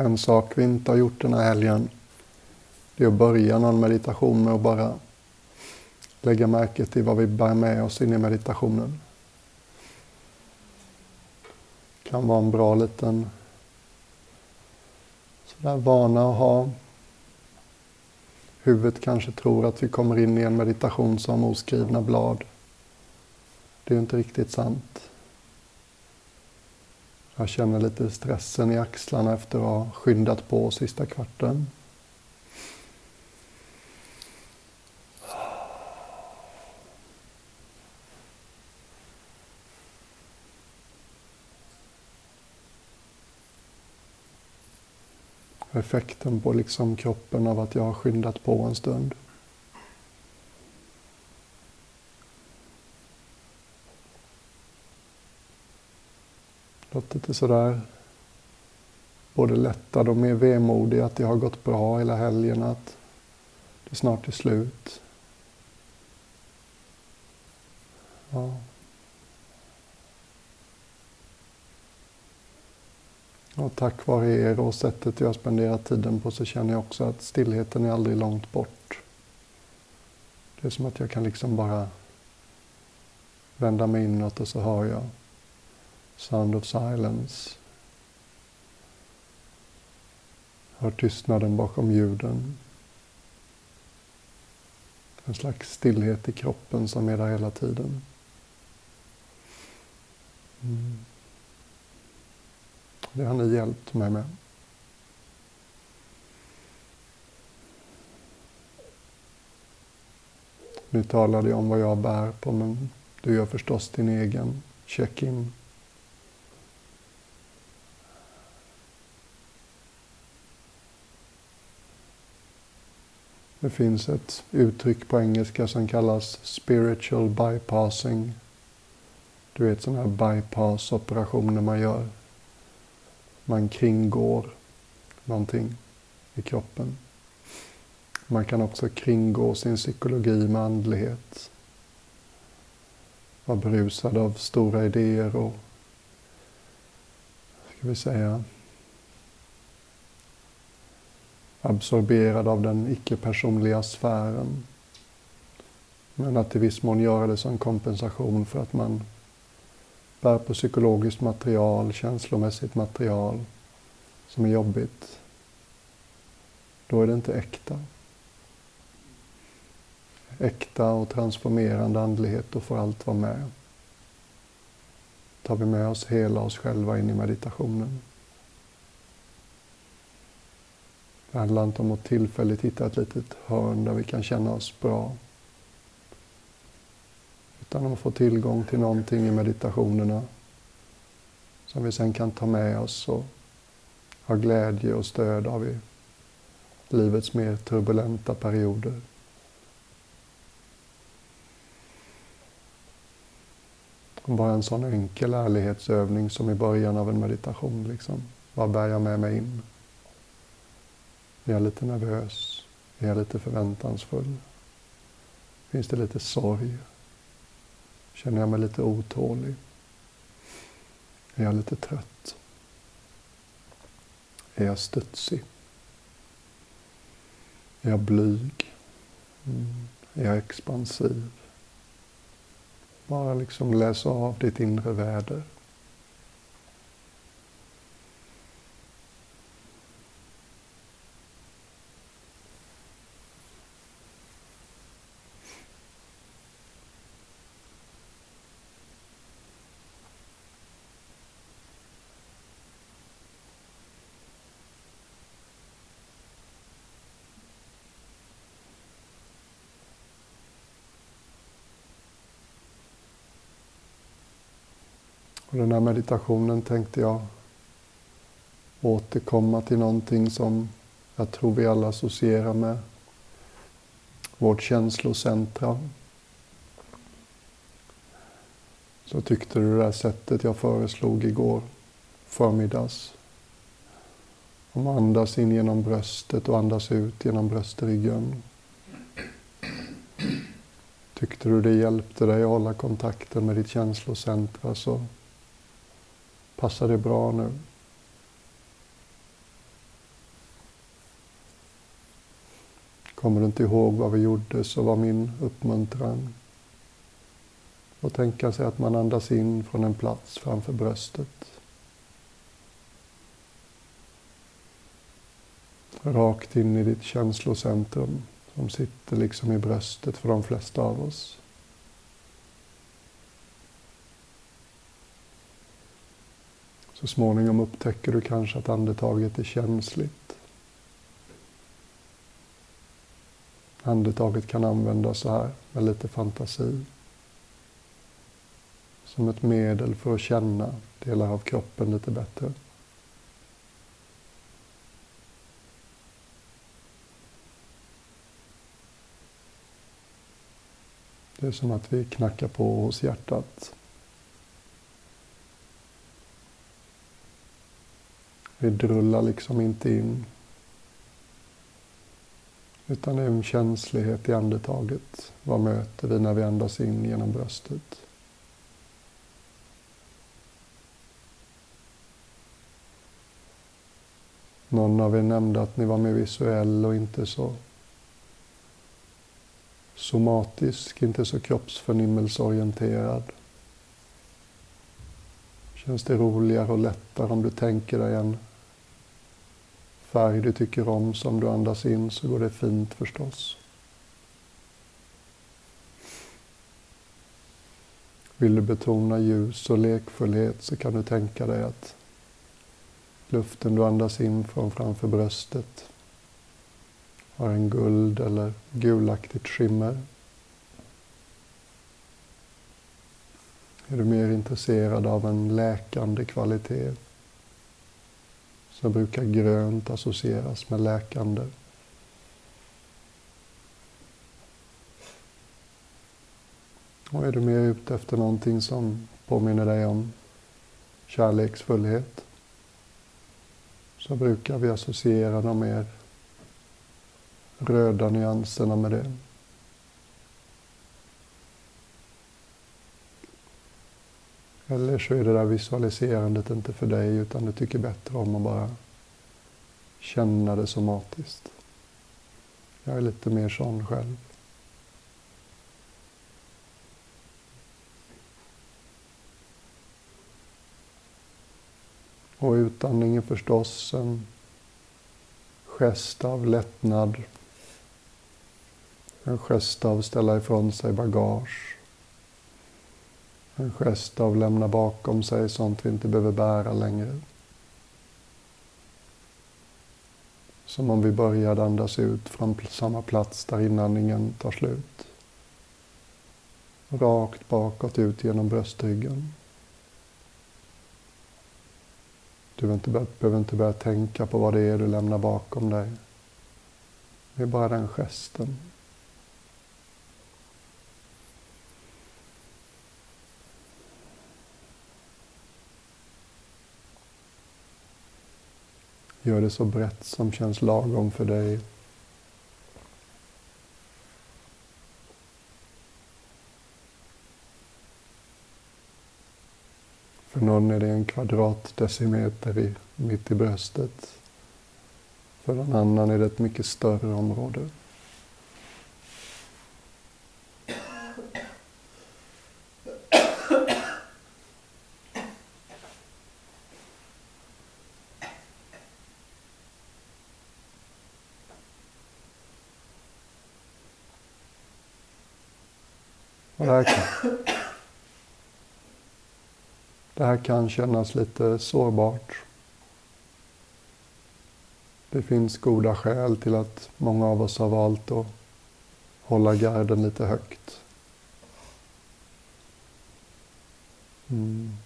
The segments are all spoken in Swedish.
En sak vi inte har gjort den här helgen, det är att börja någon meditation med att bara lägga märke till vad vi bär med oss in i meditationen. Det kan vara en bra liten sådär vana att ha. Huvudet kanske tror att vi kommer in i en meditation som oskrivna blad. Det är inte riktigt sant. Jag känner lite stressen i axlarna efter att ha skyndat på sista kvarten. Effekten på liksom kroppen av att jag har skyndat på en stund. Låter lite sådär både lättad och mer vemodig att det har gått bra hela helgen, att det snart är slut. Ja. Och tack vare er och sättet jag spenderat tiden på så känner jag också att stillheten är aldrig långt bort. Det är som att jag kan liksom bara vända mig inåt och så hör jag Sound of Silence. Hör tystnaden bakom ljuden. En slags stillhet i kroppen som är där hela tiden. Mm. Det har ni hjälpt mig med. Nu talade jag om vad jag bär på, men du gör förstås din egen check-in. Det finns ett uttryck på engelska som kallas spiritual bypassing. Du vet sådana här bypass-operationer man gör. Man kringgår någonting i kroppen. Man kan också kringgå sin psykologi med andlighet. Vara berusad av stora idéer och, ska vi säga, absorberad av den icke-personliga sfären. Men att i viss mån göra det som kompensation för att man bär på psykologiskt material, känslomässigt material som är jobbigt. Då är det inte äkta. Äkta och transformerande andlighet, då får allt vara med. Tar vi med oss hela oss själva in i meditationen. Det handlar inte om att tillfälligt hitta ett litet hörn där vi kan känna oss bra. Utan om att få tillgång till någonting i meditationerna som vi sen kan ta med oss och ha glädje och stöd av i livets mer turbulenta perioder. Bara en sån enkel ärlighetsövning som i början av en meditation. Liksom. Vad bär jag med mig in? Är jag lite nervös? Är jag lite förväntansfull? Finns det lite sorg? Känner jag mig lite otålig? Är jag lite trött? Är jag studsig? Är jag blyg? Mm. Är jag expansiv? Bara liksom läsa av ditt inre väder. Och den här meditationen tänkte jag återkomma till någonting som jag tror vi alla associerar med vårt känslocentra. Så tyckte du det där sättet jag föreslog igår förmiddags. Om att andas in genom bröstet och andas ut genom bröstryggen. Tyckte du det hjälpte dig att hålla kontakten med ditt känslocentra så Passar det bra nu? Kommer du inte ihåg vad vi gjorde så var min uppmuntran att tänka sig att man andas in från en plats framför bröstet. Rakt in i ditt känslocentrum som sitter liksom i bröstet för de flesta av oss. Så småningom upptäcker du kanske att andetaget är känsligt. Andetaget kan användas så här med lite fantasi. Som ett medel för att känna delar av kroppen lite bättre. Det är som att vi knackar på hos hjärtat. Vi drullar liksom inte in. Utan det är en känslighet i andetaget. Vad möter vi när vi andas in genom bröstet? Någon av er nämnde att ni var mer visuell och inte så somatisk, inte så kroppsförnimmelseorienterad. Känns det roligare och lättare om du tänker dig en färg du tycker om som du andas in så går det fint förstås. Vill du betona ljus och lekfullhet så kan du tänka dig att luften du andas in från framför bröstet har en guld eller gulaktigt skimmer. Är du mer intresserad av en läkande kvalitet så brukar grönt associeras med läkande. Och är du mer ute efter någonting som påminner dig om kärleksfullhet så brukar vi associera de mer röda nyanserna med det. Eller så är det där visualiserandet inte för dig utan du tycker bättre om att bara känna det somatiskt. Jag är lite mer sån själv. Och utandningen förstås en gest av lättnad. En gest av ställa ifrån sig bagage. En gest av lämna bakom sig sånt vi inte behöver bära längre. Som om vi började andas ut från samma plats där inandningen tar slut. Rakt bakåt ut genom bröstryggen. Du behöver inte, börja, behöver inte börja tänka på vad det är du lämnar bakom dig. Det är bara den gesten. Gör det så brett som känns lagom för dig. För någon är det en kvadratdecimeter i, mitt i bröstet. För någon annan är det ett mycket större område. Här kan kännas lite sårbart. Det finns goda skäl till att många av oss har valt att hålla garden lite högt. Mm.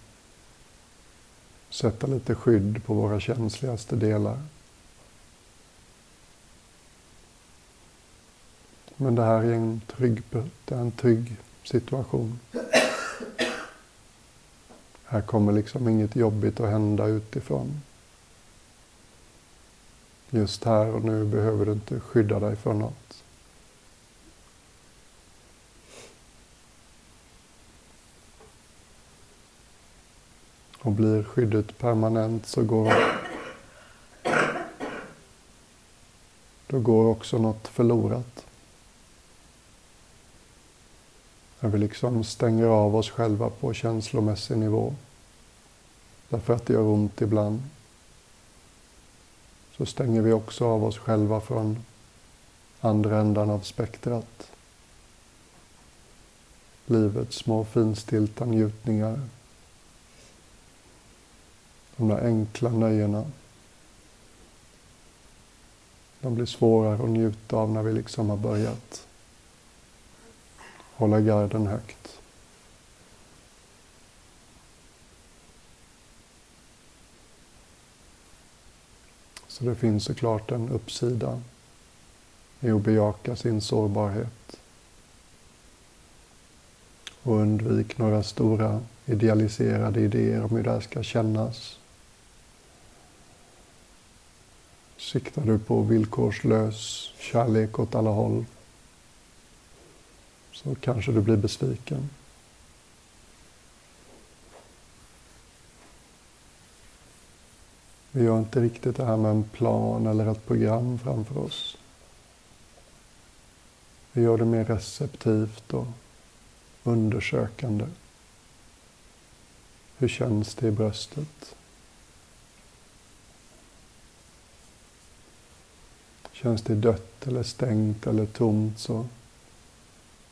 Sätta lite skydd på våra känsligaste delar. Men det här är en trygg, det är en trygg situation. Här kommer liksom inget jobbigt att hända utifrån. Just här och nu behöver du inte skydda dig för något. Och blir skyddet permanent så går då går också något förlorat. När vi liksom stänger av oss själva på känslomässig nivå. Därför att det gör ont ibland. Så stänger vi också av oss själva från andra ändan av spektrat. Livets små finstilta njutningar. De där enkla nöjena. De blir svårare att njuta av när vi liksom har börjat hålla garden högt. Så det finns såklart en uppsida i att bejaka sin sårbarhet. Och undvik några stora idealiserade idéer om hur det här ska kännas. Siktar du på villkorslös kärlek åt alla håll så kanske du blir besviken. Vi gör inte riktigt det här med en plan eller ett program framför oss. Vi gör det mer receptivt och undersökande. Hur känns det i bröstet? Känns det dött eller stängt eller tomt så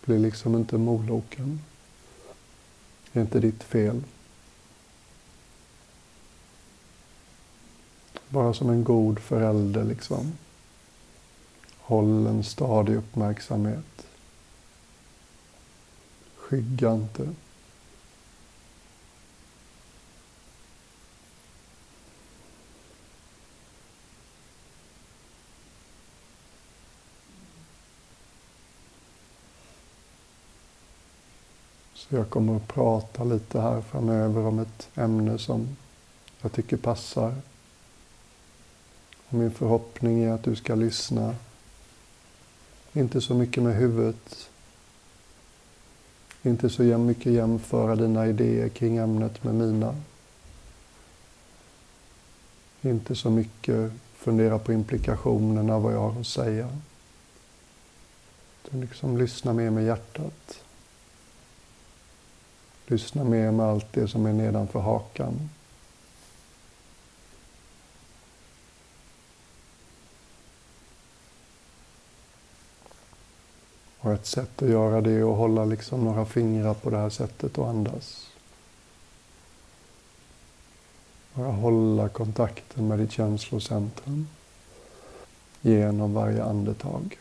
blir liksom inte moloken. Det är inte ditt fel. Bara som en god förälder liksom. Håll en stadig uppmärksamhet. Skygga inte. Jag kommer att prata lite här framöver om ett ämne som jag tycker passar. Och min förhoppning är att du ska lyssna, inte så mycket med huvudet, inte så mycket jämföra dina idéer kring ämnet med mina. Inte så mycket fundera på implikationerna, av vad jag har att säga. Utan liksom lyssna mer med hjärtat. Lyssna mer med allt det som är nedanför hakan. Och ett sätt att göra det är att hålla liksom några fingrar på det här sättet och andas. Bara hålla kontakten med ditt känslocentrum genom varje andetag.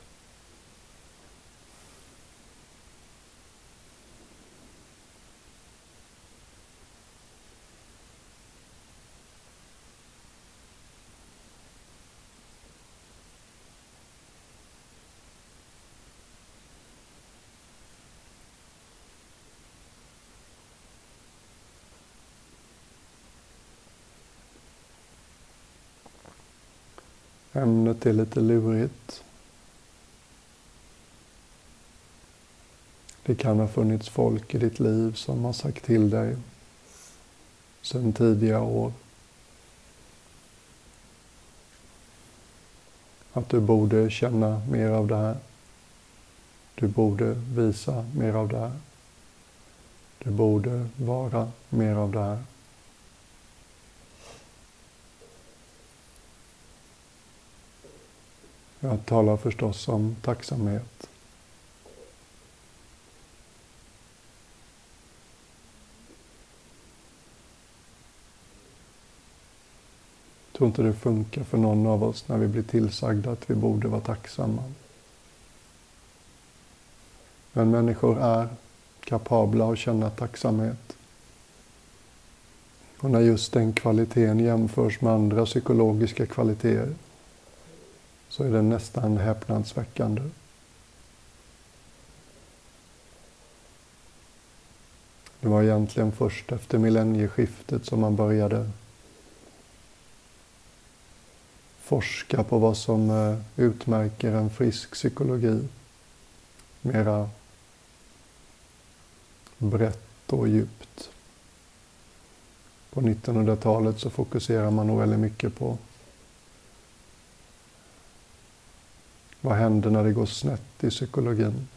Ämnet är lite lurigt. Det kan ha funnits folk i ditt liv som har sagt till dig sedan tidiga år att du borde känna mer av det här. Du borde visa mer av det här. Du borde vara mer av det här. Jag talar förstås om tacksamhet. Jag tror inte det funkar för någon av oss när vi blir tillsagda att vi borde vara tacksamma. Men människor är kapabla att känna tacksamhet. Och när just den kvaliteten jämförs med andra psykologiska kvaliteter så är det nästan häpnadsväckande. Det var egentligen först efter millennieskiftet som man började forska på vad som eh, utmärker en frisk psykologi. Mera brett och djupt. På 1900-talet så fokuserar man nog väldigt mycket på Vad händer när det går snett i psykologin?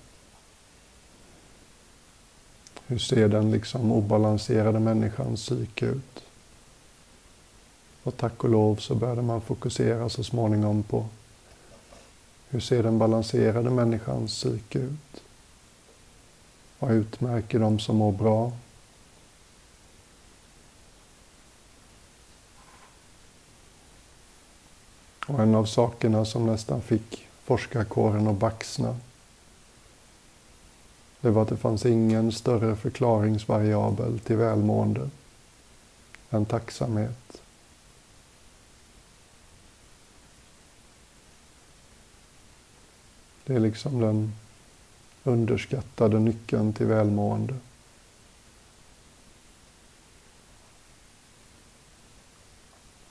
Hur ser den liksom obalanserade människans psyke ut? Och tack och lov så började man fokusera så småningom på hur ser den balanserade människans psyke ut? Vad utmärker de som mår bra? Och en av sakerna som nästan fick forskarkåren att baxna det var att det fanns ingen större förklaringsvariabel till välmående än tacksamhet. Det är liksom den underskattade nyckeln till välmående.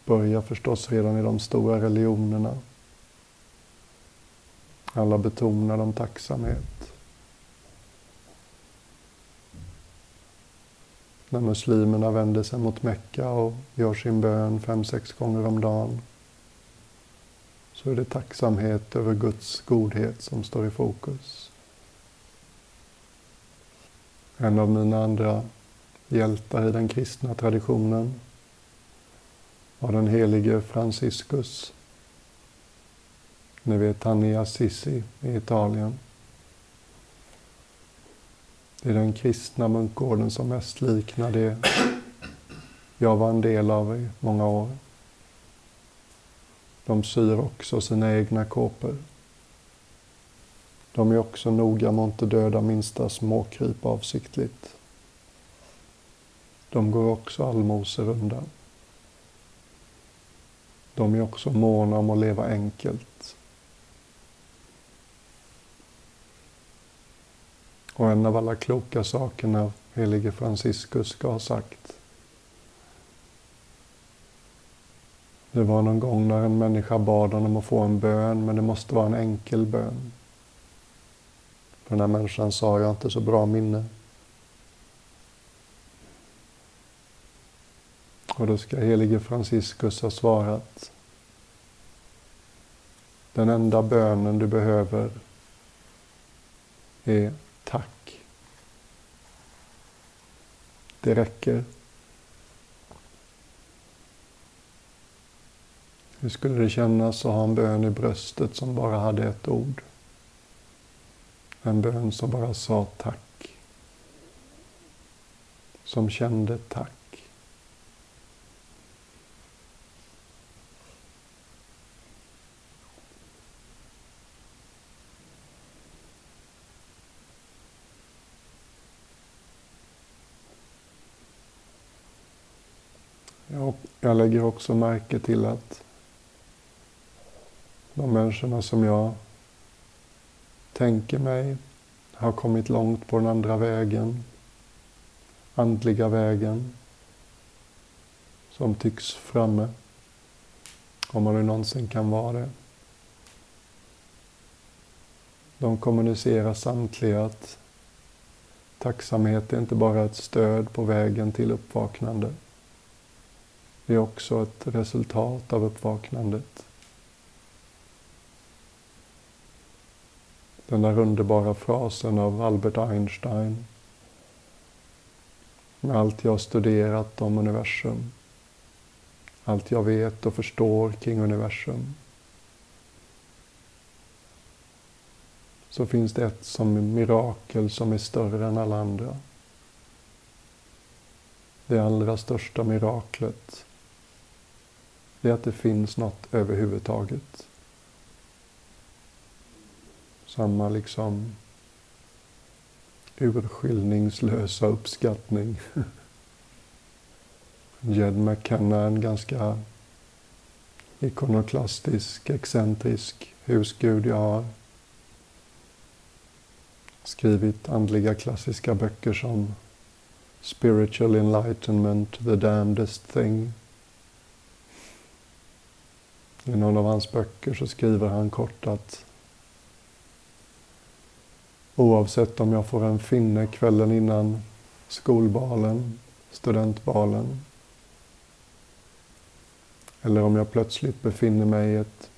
Börjar förstås redan i de stora religionerna. Alla betonar om tacksamhet. När muslimerna vänder sig mot Mekka och gör sin bön fem, sex gånger om dagen så är det tacksamhet över Guds godhet som står i fokus. En av mina andra hjältar i den kristna traditionen var den helige Franciscus. Ni vet han i Assisi i Italien. Det är den kristna munkgården som mest liknar det jag var en del av i många år. De syr också sina egna kåpor. De är också noga med att inte döda minsta småkryp avsiktligt. De går också allmosor undan. De är också måna om att leva enkelt. Och en av alla kloka sakerna helige Franciscus ska ha sagt Det var någon gång när en människa bad honom att få en bön, men det måste vara en enkel bön. För den här människan sa, jag har inte så bra minne. Och då ska helige Franciscus ha svarat. Den enda bönen du behöver är tack. Det räcker. Hur skulle det kännas att ha en bön i bröstet som bara hade ett ord? En bön som bara sa tack. Som kände tack. Jag lägger också märke till att de människorna som jag tänker mig har kommit långt på den andra vägen, andliga vägen, som tycks framme, om man nu någonsin kan vara det. De kommunicerar samtliga att tacksamhet är inte bara ett stöd på vägen till uppvaknande. Det är också ett resultat av uppvaknandet. Den där underbara frasen av Albert Einstein. Med allt jag studerat om universum. Allt jag vet och förstår kring universum. Så finns det ett som mirakel som är större än alla andra. Det allra största miraklet det är att det finns något överhuvudtaget samma liksom urskiljningslösa uppskattning. Jed McKenna, en ganska ikonoklastisk, excentrisk husgud jag har skrivit andliga klassiska böcker som Spiritual Enlightenment, The Damnedest Thing. I någon av hans böcker så skriver han kort att Oavsett om jag får en finne kvällen innan skolbalen, studentbalen. Eller om jag plötsligt befinner mig i ett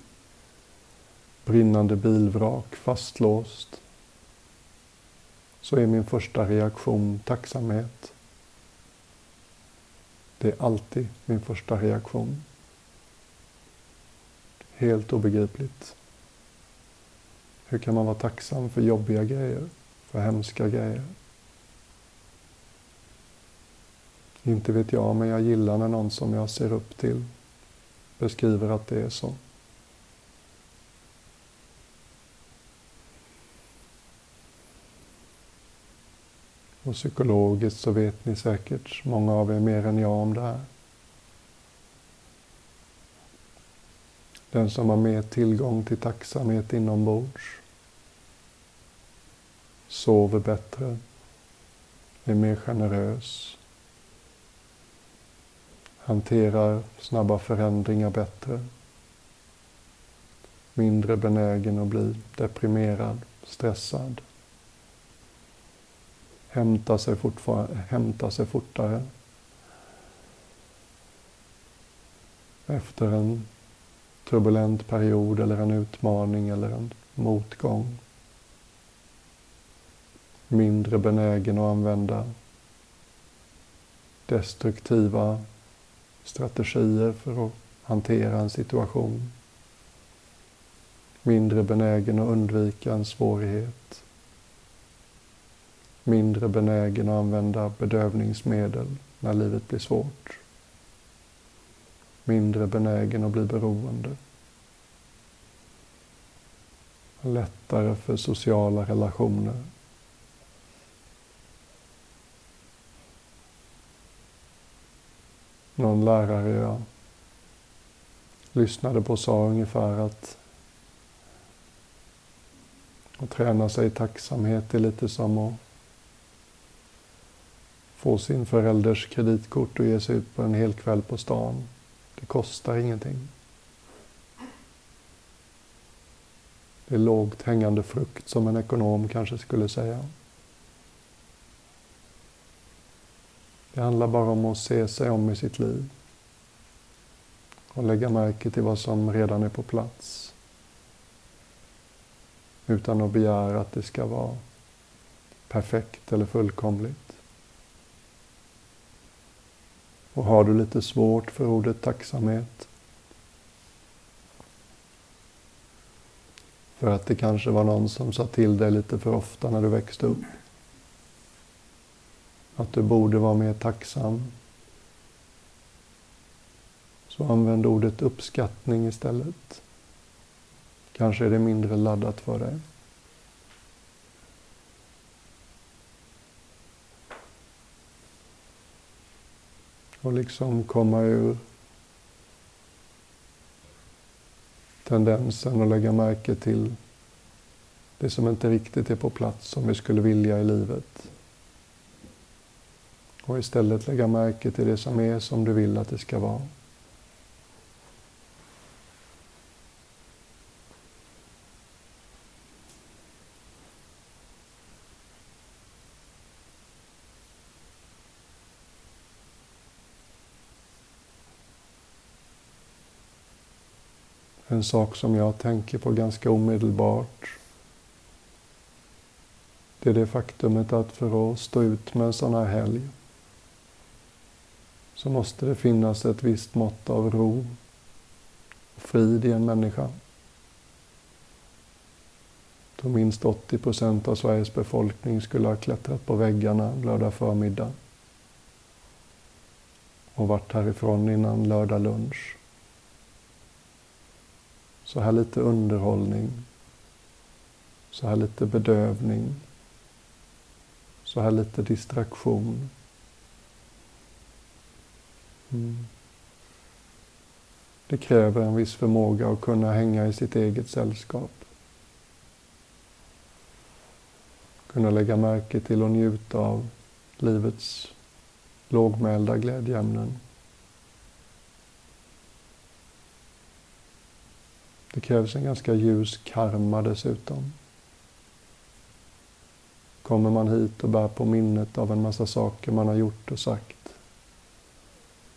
brinnande bilvrak fastlåst så är min första reaktion tacksamhet. Det är alltid min första reaktion. Helt obegripligt. Hur kan man vara tacksam för jobbiga grejer, för hemska grejer? Inte vet jag, men jag gillar när någon som jag ser upp till beskriver att det är så. Och psykologiskt så vet ni säkert, många av er mer än jag om det här. Den som har mer tillgång till tacksamhet inombords sover bättre, är mer generös, hanterar snabba förändringar bättre, mindre benägen att bli deprimerad, stressad, Hämtar sig, hämtar sig fortare efter en turbulent period eller en utmaning eller en motgång. Mindre benägen att använda destruktiva strategier för att hantera en situation. Mindre benägen att undvika en svårighet. Mindre benägen att använda bedövningsmedel när livet blir svårt mindre benägen att bli beroende. Lättare för sociala relationer. Någon lärare jag lyssnade på sa ungefär att att träna sig i tacksamhet är lite som att få sin förälders kreditkort och ge sig ut på en hel kväll på stan. Det kostar ingenting. Det är lågt hängande frukt som en ekonom kanske skulle säga. Det handlar bara om att se sig om i sitt liv och lägga märke till vad som redan är på plats utan att begära att det ska vara perfekt eller fullkomligt. Och har du lite svårt för ordet tacksamhet för att det kanske var någon som sa till dig lite för ofta när du växte upp. Att du borde vara mer tacksam. Så använd ordet uppskattning istället. Kanske är det mindre laddat för dig. Och liksom komma ur tendensen att lägga märke till det som inte riktigt är på plats som vi skulle vilja i livet. Och istället lägga märke till det som är som du vill att det ska vara. En sak som jag tänker på ganska omedelbart. Det är det faktumet att för att stå ut med en sån här helg så måste det finnas ett visst mått av ro och frid i en människa. Då minst 80 procent av Sveriges befolkning skulle ha klättrat på väggarna lördag förmiddag och varit härifrån innan lördag lunch. Så här lite underhållning. Så här lite bedövning. Så här lite distraktion. Mm. Det kräver en viss förmåga att kunna hänga i sitt eget sällskap. Kunna lägga märke till och njuta av livets lågmälda glädjeämnen. Det krävs en ganska ljus karma dessutom. Kommer man hit och bär på minnet av en massa saker man har gjort och sagt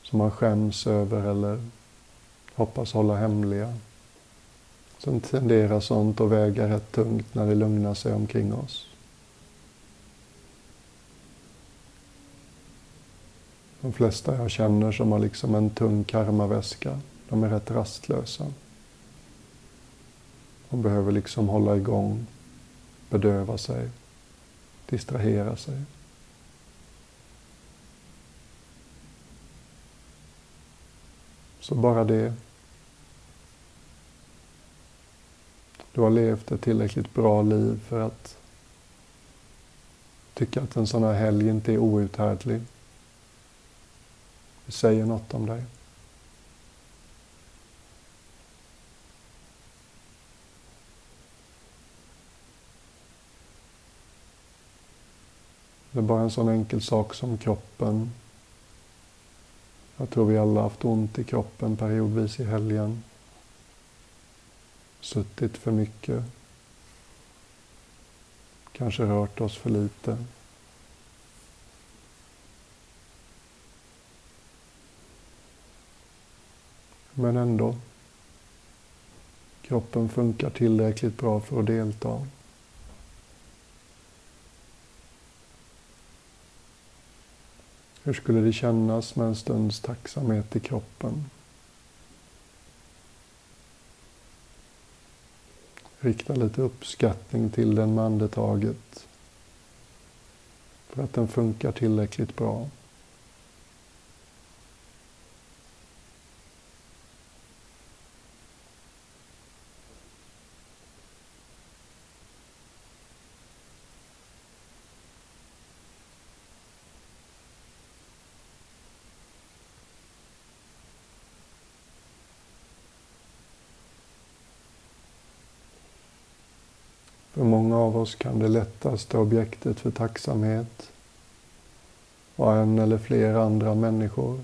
som man skäms över eller hoppas hålla hemliga, Sen tenderar sånt att väga rätt tungt när det lugnar sig omkring oss. De flesta jag känner som har liksom en tung karmaväska, de är rätt rastlösa och behöver liksom hålla igång, bedöva sig, distrahera sig. Så bara det. Du har levt ett tillräckligt bra liv för att tycka att en sån här helg inte är outhärdlig. Det säger något om dig. Det är bara en sån enkel sak som kroppen. Jag tror vi alla haft ont i kroppen periodvis i helgen. Suttit för mycket. Kanske rört oss för lite. Men ändå. Kroppen funkar tillräckligt bra för att delta. Hur skulle det kännas med en stunds tacksamhet i kroppen? Rikta lite uppskattning till den med andetaget. För att den funkar tillräckligt bra. För många av oss kan det lättaste objektet för tacksamhet vara en eller flera andra människor.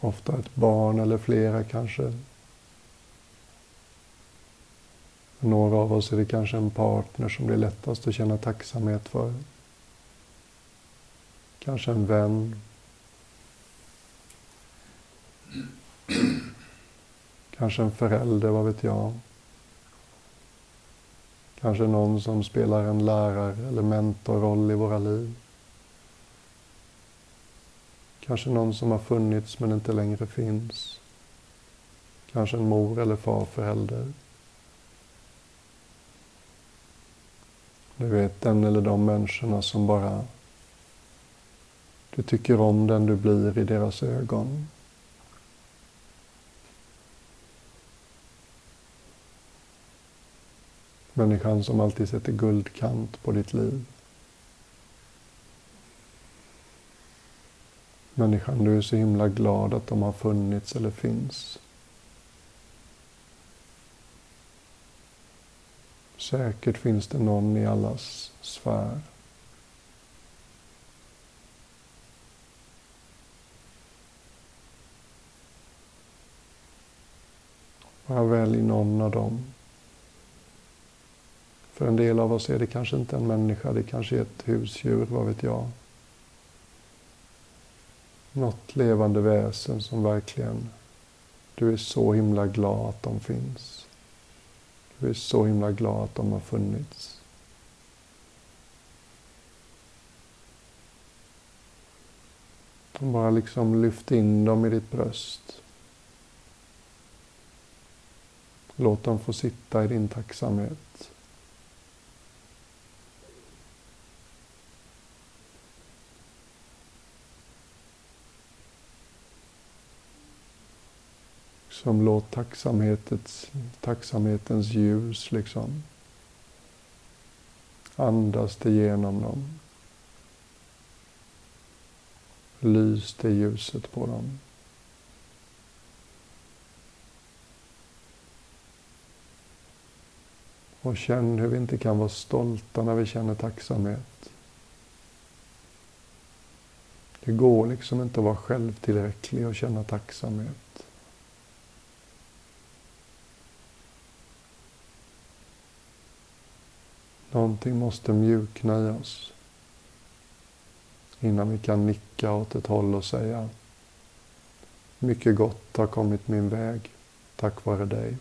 Ofta ett barn eller flera kanske. För några av oss är det kanske en partner som det är lättast att känna tacksamhet för. Kanske en vän. Kanske en förälder, vad vet jag. Kanske någon som spelar en lärare eller mentorroll i våra liv. Kanske någon som har funnits men inte längre finns. Kanske en mor eller farförälder. Du vet, den eller de människorna som bara... Du tycker om den du blir i deras ögon. Människan som alltid sätter guldkant på ditt liv. Människan du är så himla glad att de har funnits eller finns. Säkert finns det någon i allas sfär. Bara välj någon av dem. För en del av oss är det kanske inte en människa, det kanske är ett husdjur, vad vet jag. Något levande väsen som verkligen, du är så himla glad att de finns. Du är så himla glad att de har funnits. Bara liksom lyft in dem i ditt bröst. Låt dem få sitta i din tacksamhet. Som låt tacksamhetens, tacksamhetens ljus liksom andas det genom dem. Lys det ljuset på dem. Och känn hur vi inte kan vara stolta när vi känner tacksamhet. Det går liksom inte att vara självtillräcklig och känna tacksamhet. Någonting måste mjukna i oss innan vi kan nicka åt ett håll och säga Mycket gott har kommit min väg tack vare dig.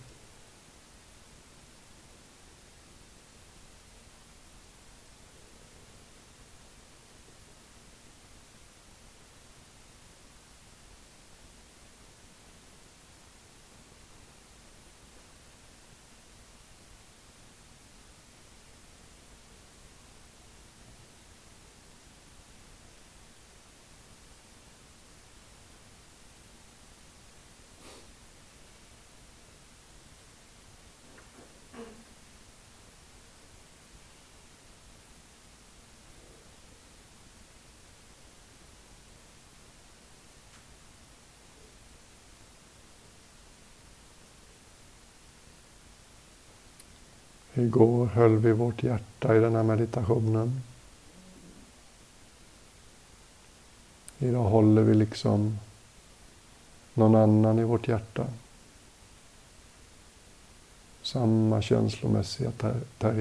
Igår höll vi vårt hjärta i den här meditationen. Idag håller vi liksom någon annan i vårt hjärta. Samma känslomässiga ter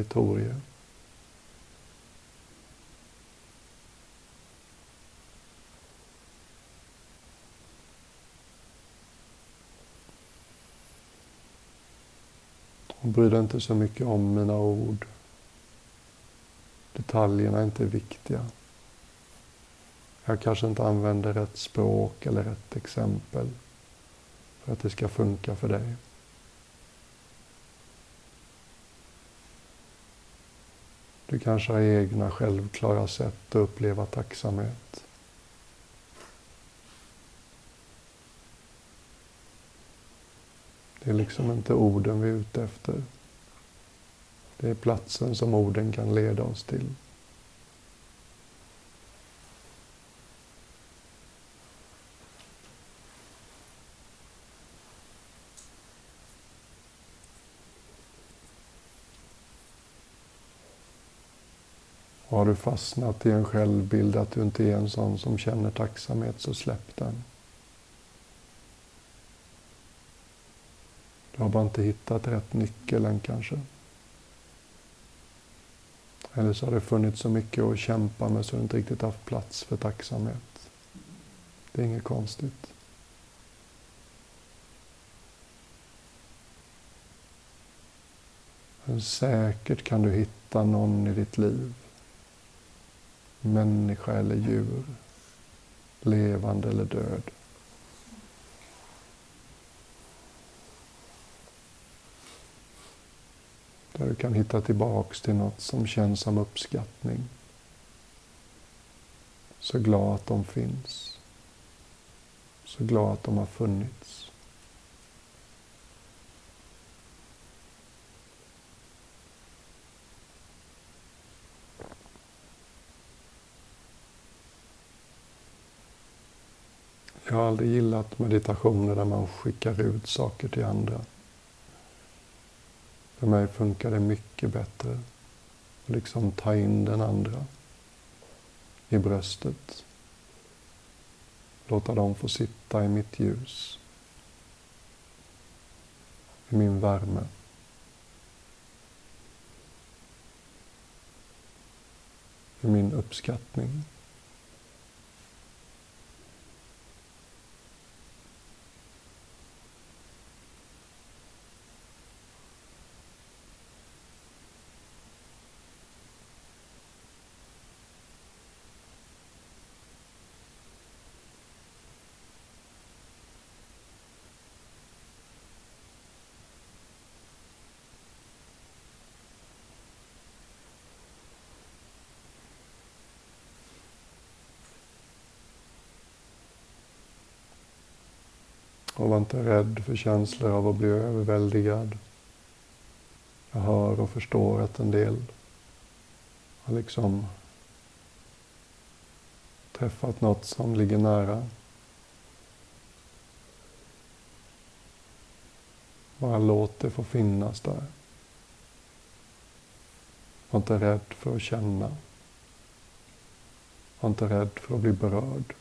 Hon bry dig inte så mycket om mina ord. Detaljerna är inte viktiga. Jag kanske inte använder rätt språk eller rätt exempel för att det ska funka för dig. Du kanske har egna självklara sätt att uppleva tacksamhet. Det är liksom inte orden vi är ute efter. Det är platsen som orden kan leda oss till. Har du fastnat i en självbild att du inte är en sån som känner tacksamhet, så släpp den. Du har bara inte hittat rätt nyckel än kanske. Eller så har det funnits så mycket att kämpa med så du inte riktigt haft plats för tacksamhet. Det är inget konstigt. Men säkert kan du hitta någon i ditt liv. Människa eller djur. Levande eller död. Där du kan hitta tillbaks till något som känns som uppskattning. Så glad att de finns. Så glad att de har funnits. Jag har aldrig gillat meditationer där man skickar ut saker till andra. För mig funkar det mycket bättre att liksom ta in den andra i bröstet. Låta dem få sitta i mitt ljus. I min värme. I min uppskattning. Och var inte rädd för känslor av att bli överväldigad. Jag hör och förstår att en del har liksom träffat något som ligger nära. Bara låt det få finnas där. Var inte rädd för att känna. Var inte rädd för att bli berörd.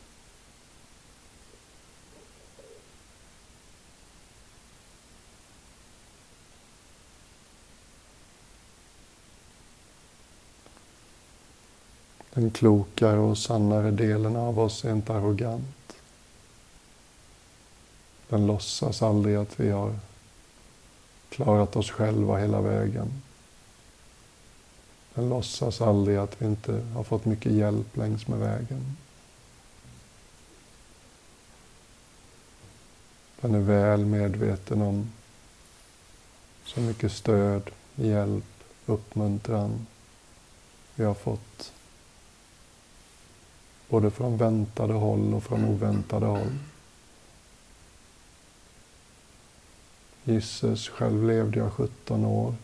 Den klokare och sannare delen av oss är inte arrogant. Den låtsas aldrig att vi har klarat oss själva hela vägen. Den låtsas aldrig att vi inte har fått mycket hjälp längs med vägen. Den är väl medveten om så mycket stöd, hjälp, uppmuntran vi har fått. Både från väntade håll och från oväntade håll. Gisses, själv levde jag 17 år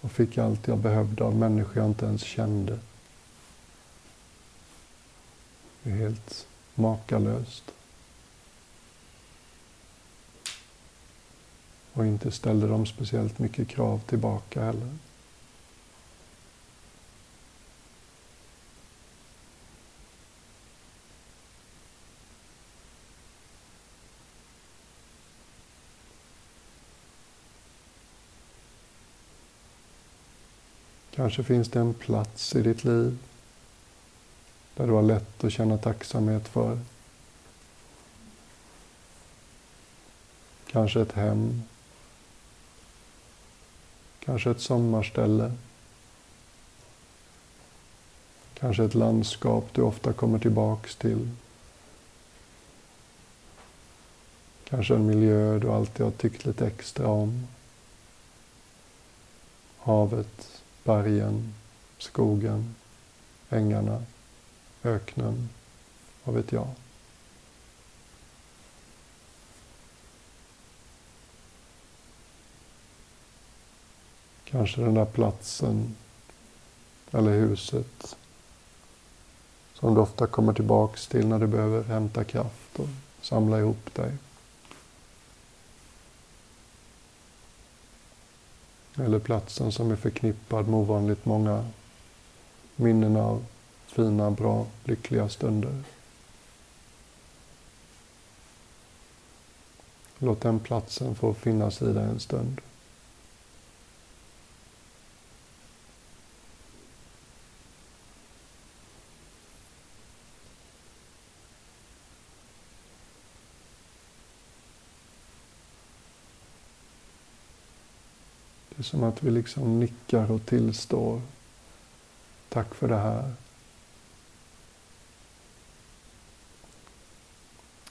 och fick allt jag behövde av människor jag inte ens kände. Det är helt makalöst. Och inte ställde de speciellt mycket krav tillbaka heller. Kanske finns det en plats i ditt liv där du har lätt att känna tacksamhet för. Kanske ett hem. Kanske ett sommarställe. Kanske ett landskap du ofta kommer tillbaks till. Kanske en miljö du alltid har tyckt lite extra om. Havet, bergen, skogen, ängarna, öknen, vad vet jag. Kanske den där platsen eller huset som du ofta kommer tillbaks till när du behöver hämta kraft och samla ihop dig. Eller platsen som är förknippad med ovanligt många minnen av fina, bra, lyckliga stunder. Låt den platsen få finnas i dig en stund. Som att vi liksom nickar och tillstår. Tack för det här.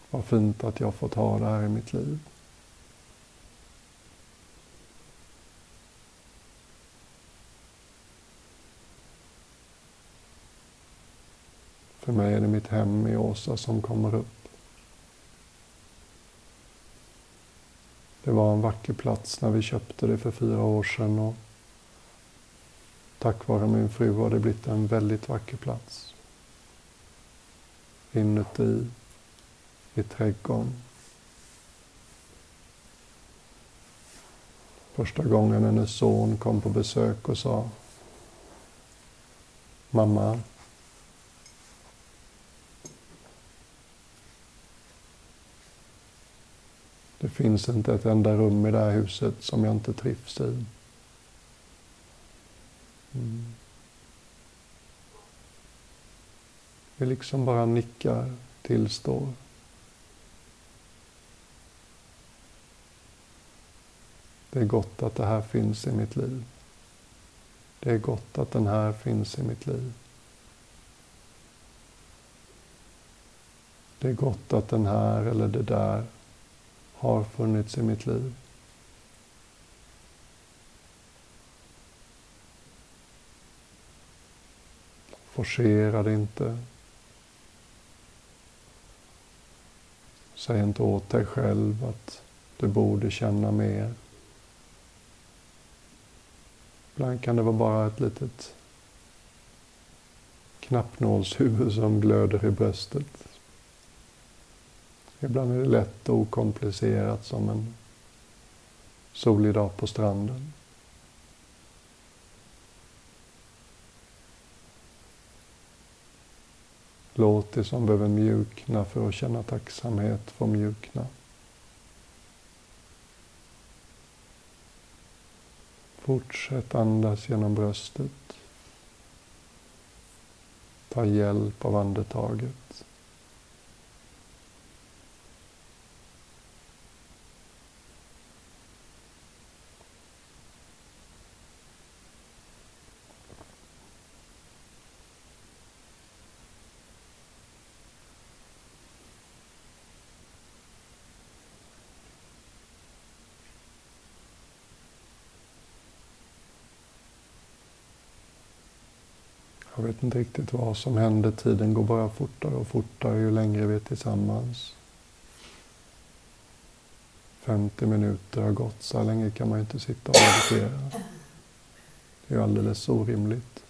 Vad fint att jag fått ha det här i mitt liv. För mig är det mitt hem i Åsa som kommer upp. Det var en vacker plats när vi köpte det för fyra år sedan och tack vare min fru har det blivit en väldigt vacker plats. Inuti, i trädgården. Första gången hennes son kom på besök och sa Mamma, Det finns inte ett enda rum i det här huset som jag inte trivs i. Mm. Vi liksom bara nickar, tillstår. Det är gott att det här finns i mitt liv. Det är gott att den här finns i mitt liv. Det är gott att den här eller det där har funnits i mitt liv. Forcera det inte. Säg inte åt dig själv att du borde känna mer. Ibland kan det vara bara ett litet knappnålshuvud som glöder i bröstet. Ibland är det lätt och okomplicerat som en solig dag på stranden. Låt det som behöver mjukna för att känna tacksamhet få mjukna. Fortsätt andas genom bröstet. Ta hjälp av andetaget. Jag vet inte riktigt vad som händer. Tiden går bara fortare och fortare ju längre vi är tillsammans. 50 minuter har gått. Så här länge kan man ju inte sitta och meditera. Det är ju alldeles orimligt.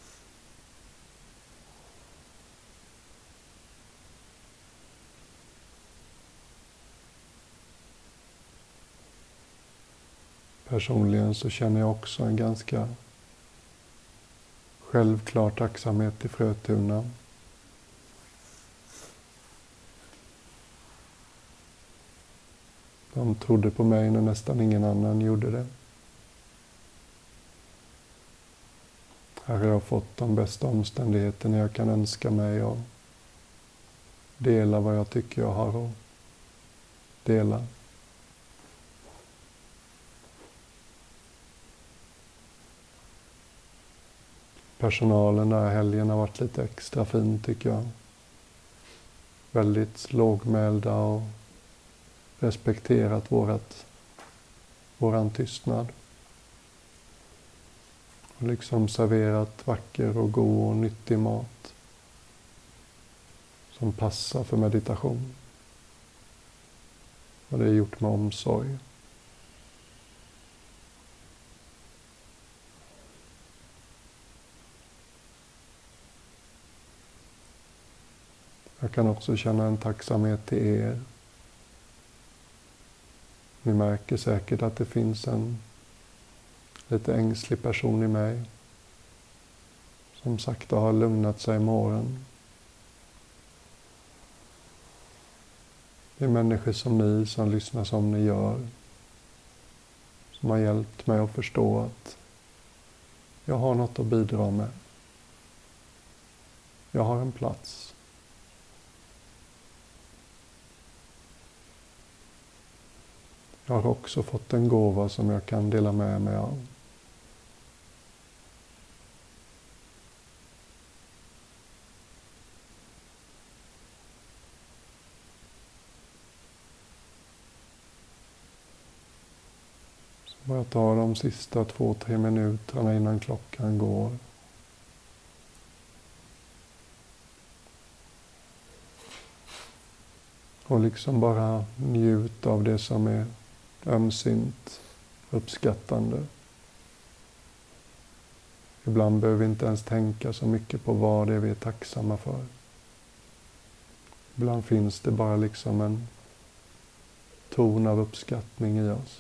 Personligen så känner jag också en ganska självklar tacksamhet till Frötuna. De trodde på mig när nästan ingen annan gjorde det. Här har jag fått de bästa omständigheterna jag kan önska mig och dela vad jag tycker jag har att dela. Personalen där helgen har varit lite extra fin tycker jag. Väldigt lågmälda och respekterat vårat, våran tystnad. Och liksom serverat vacker och god och nyttig mat som passar för meditation. Och det är gjort med omsorg. Jag kan också känna en tacksamhet till er. Ni märker säkert att det finns en lite ängslig person i mig som sakta har lugnat sig med åren. Det är människor som ni som lyssnar som ni gör som har hjälpt mig att förstå att jag har något att bidra med. Jag har en plats. Jag har också fått en gåva som jag kan dela med mig av. Så bara ta de sista två, tre minuterna innan klockan går. Och liksom bara njut av det som är ömsint, uppskattande. Ibland behöver vi inte ens tänka så mycket på vad det är vi är tacksamma för. Ibland finns det bara liksom en ton av uppskattning i oss.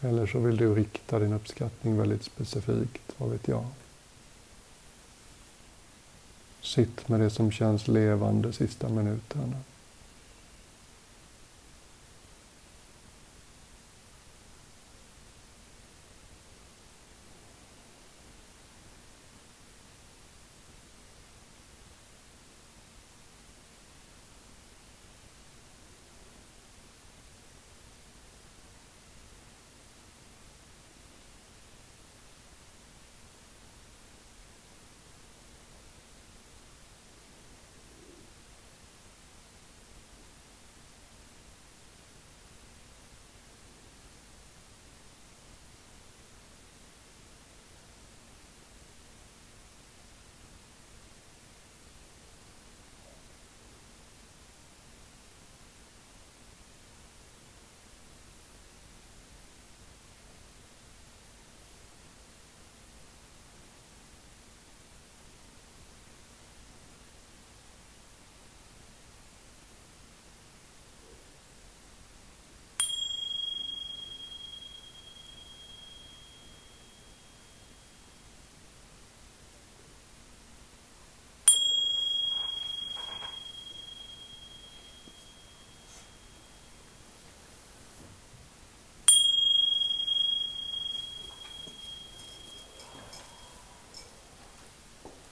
Eller så vill du rikta din uppskattning väldigt specifikt, vad vet jag. Sitt med det som känns levande sista minuterna.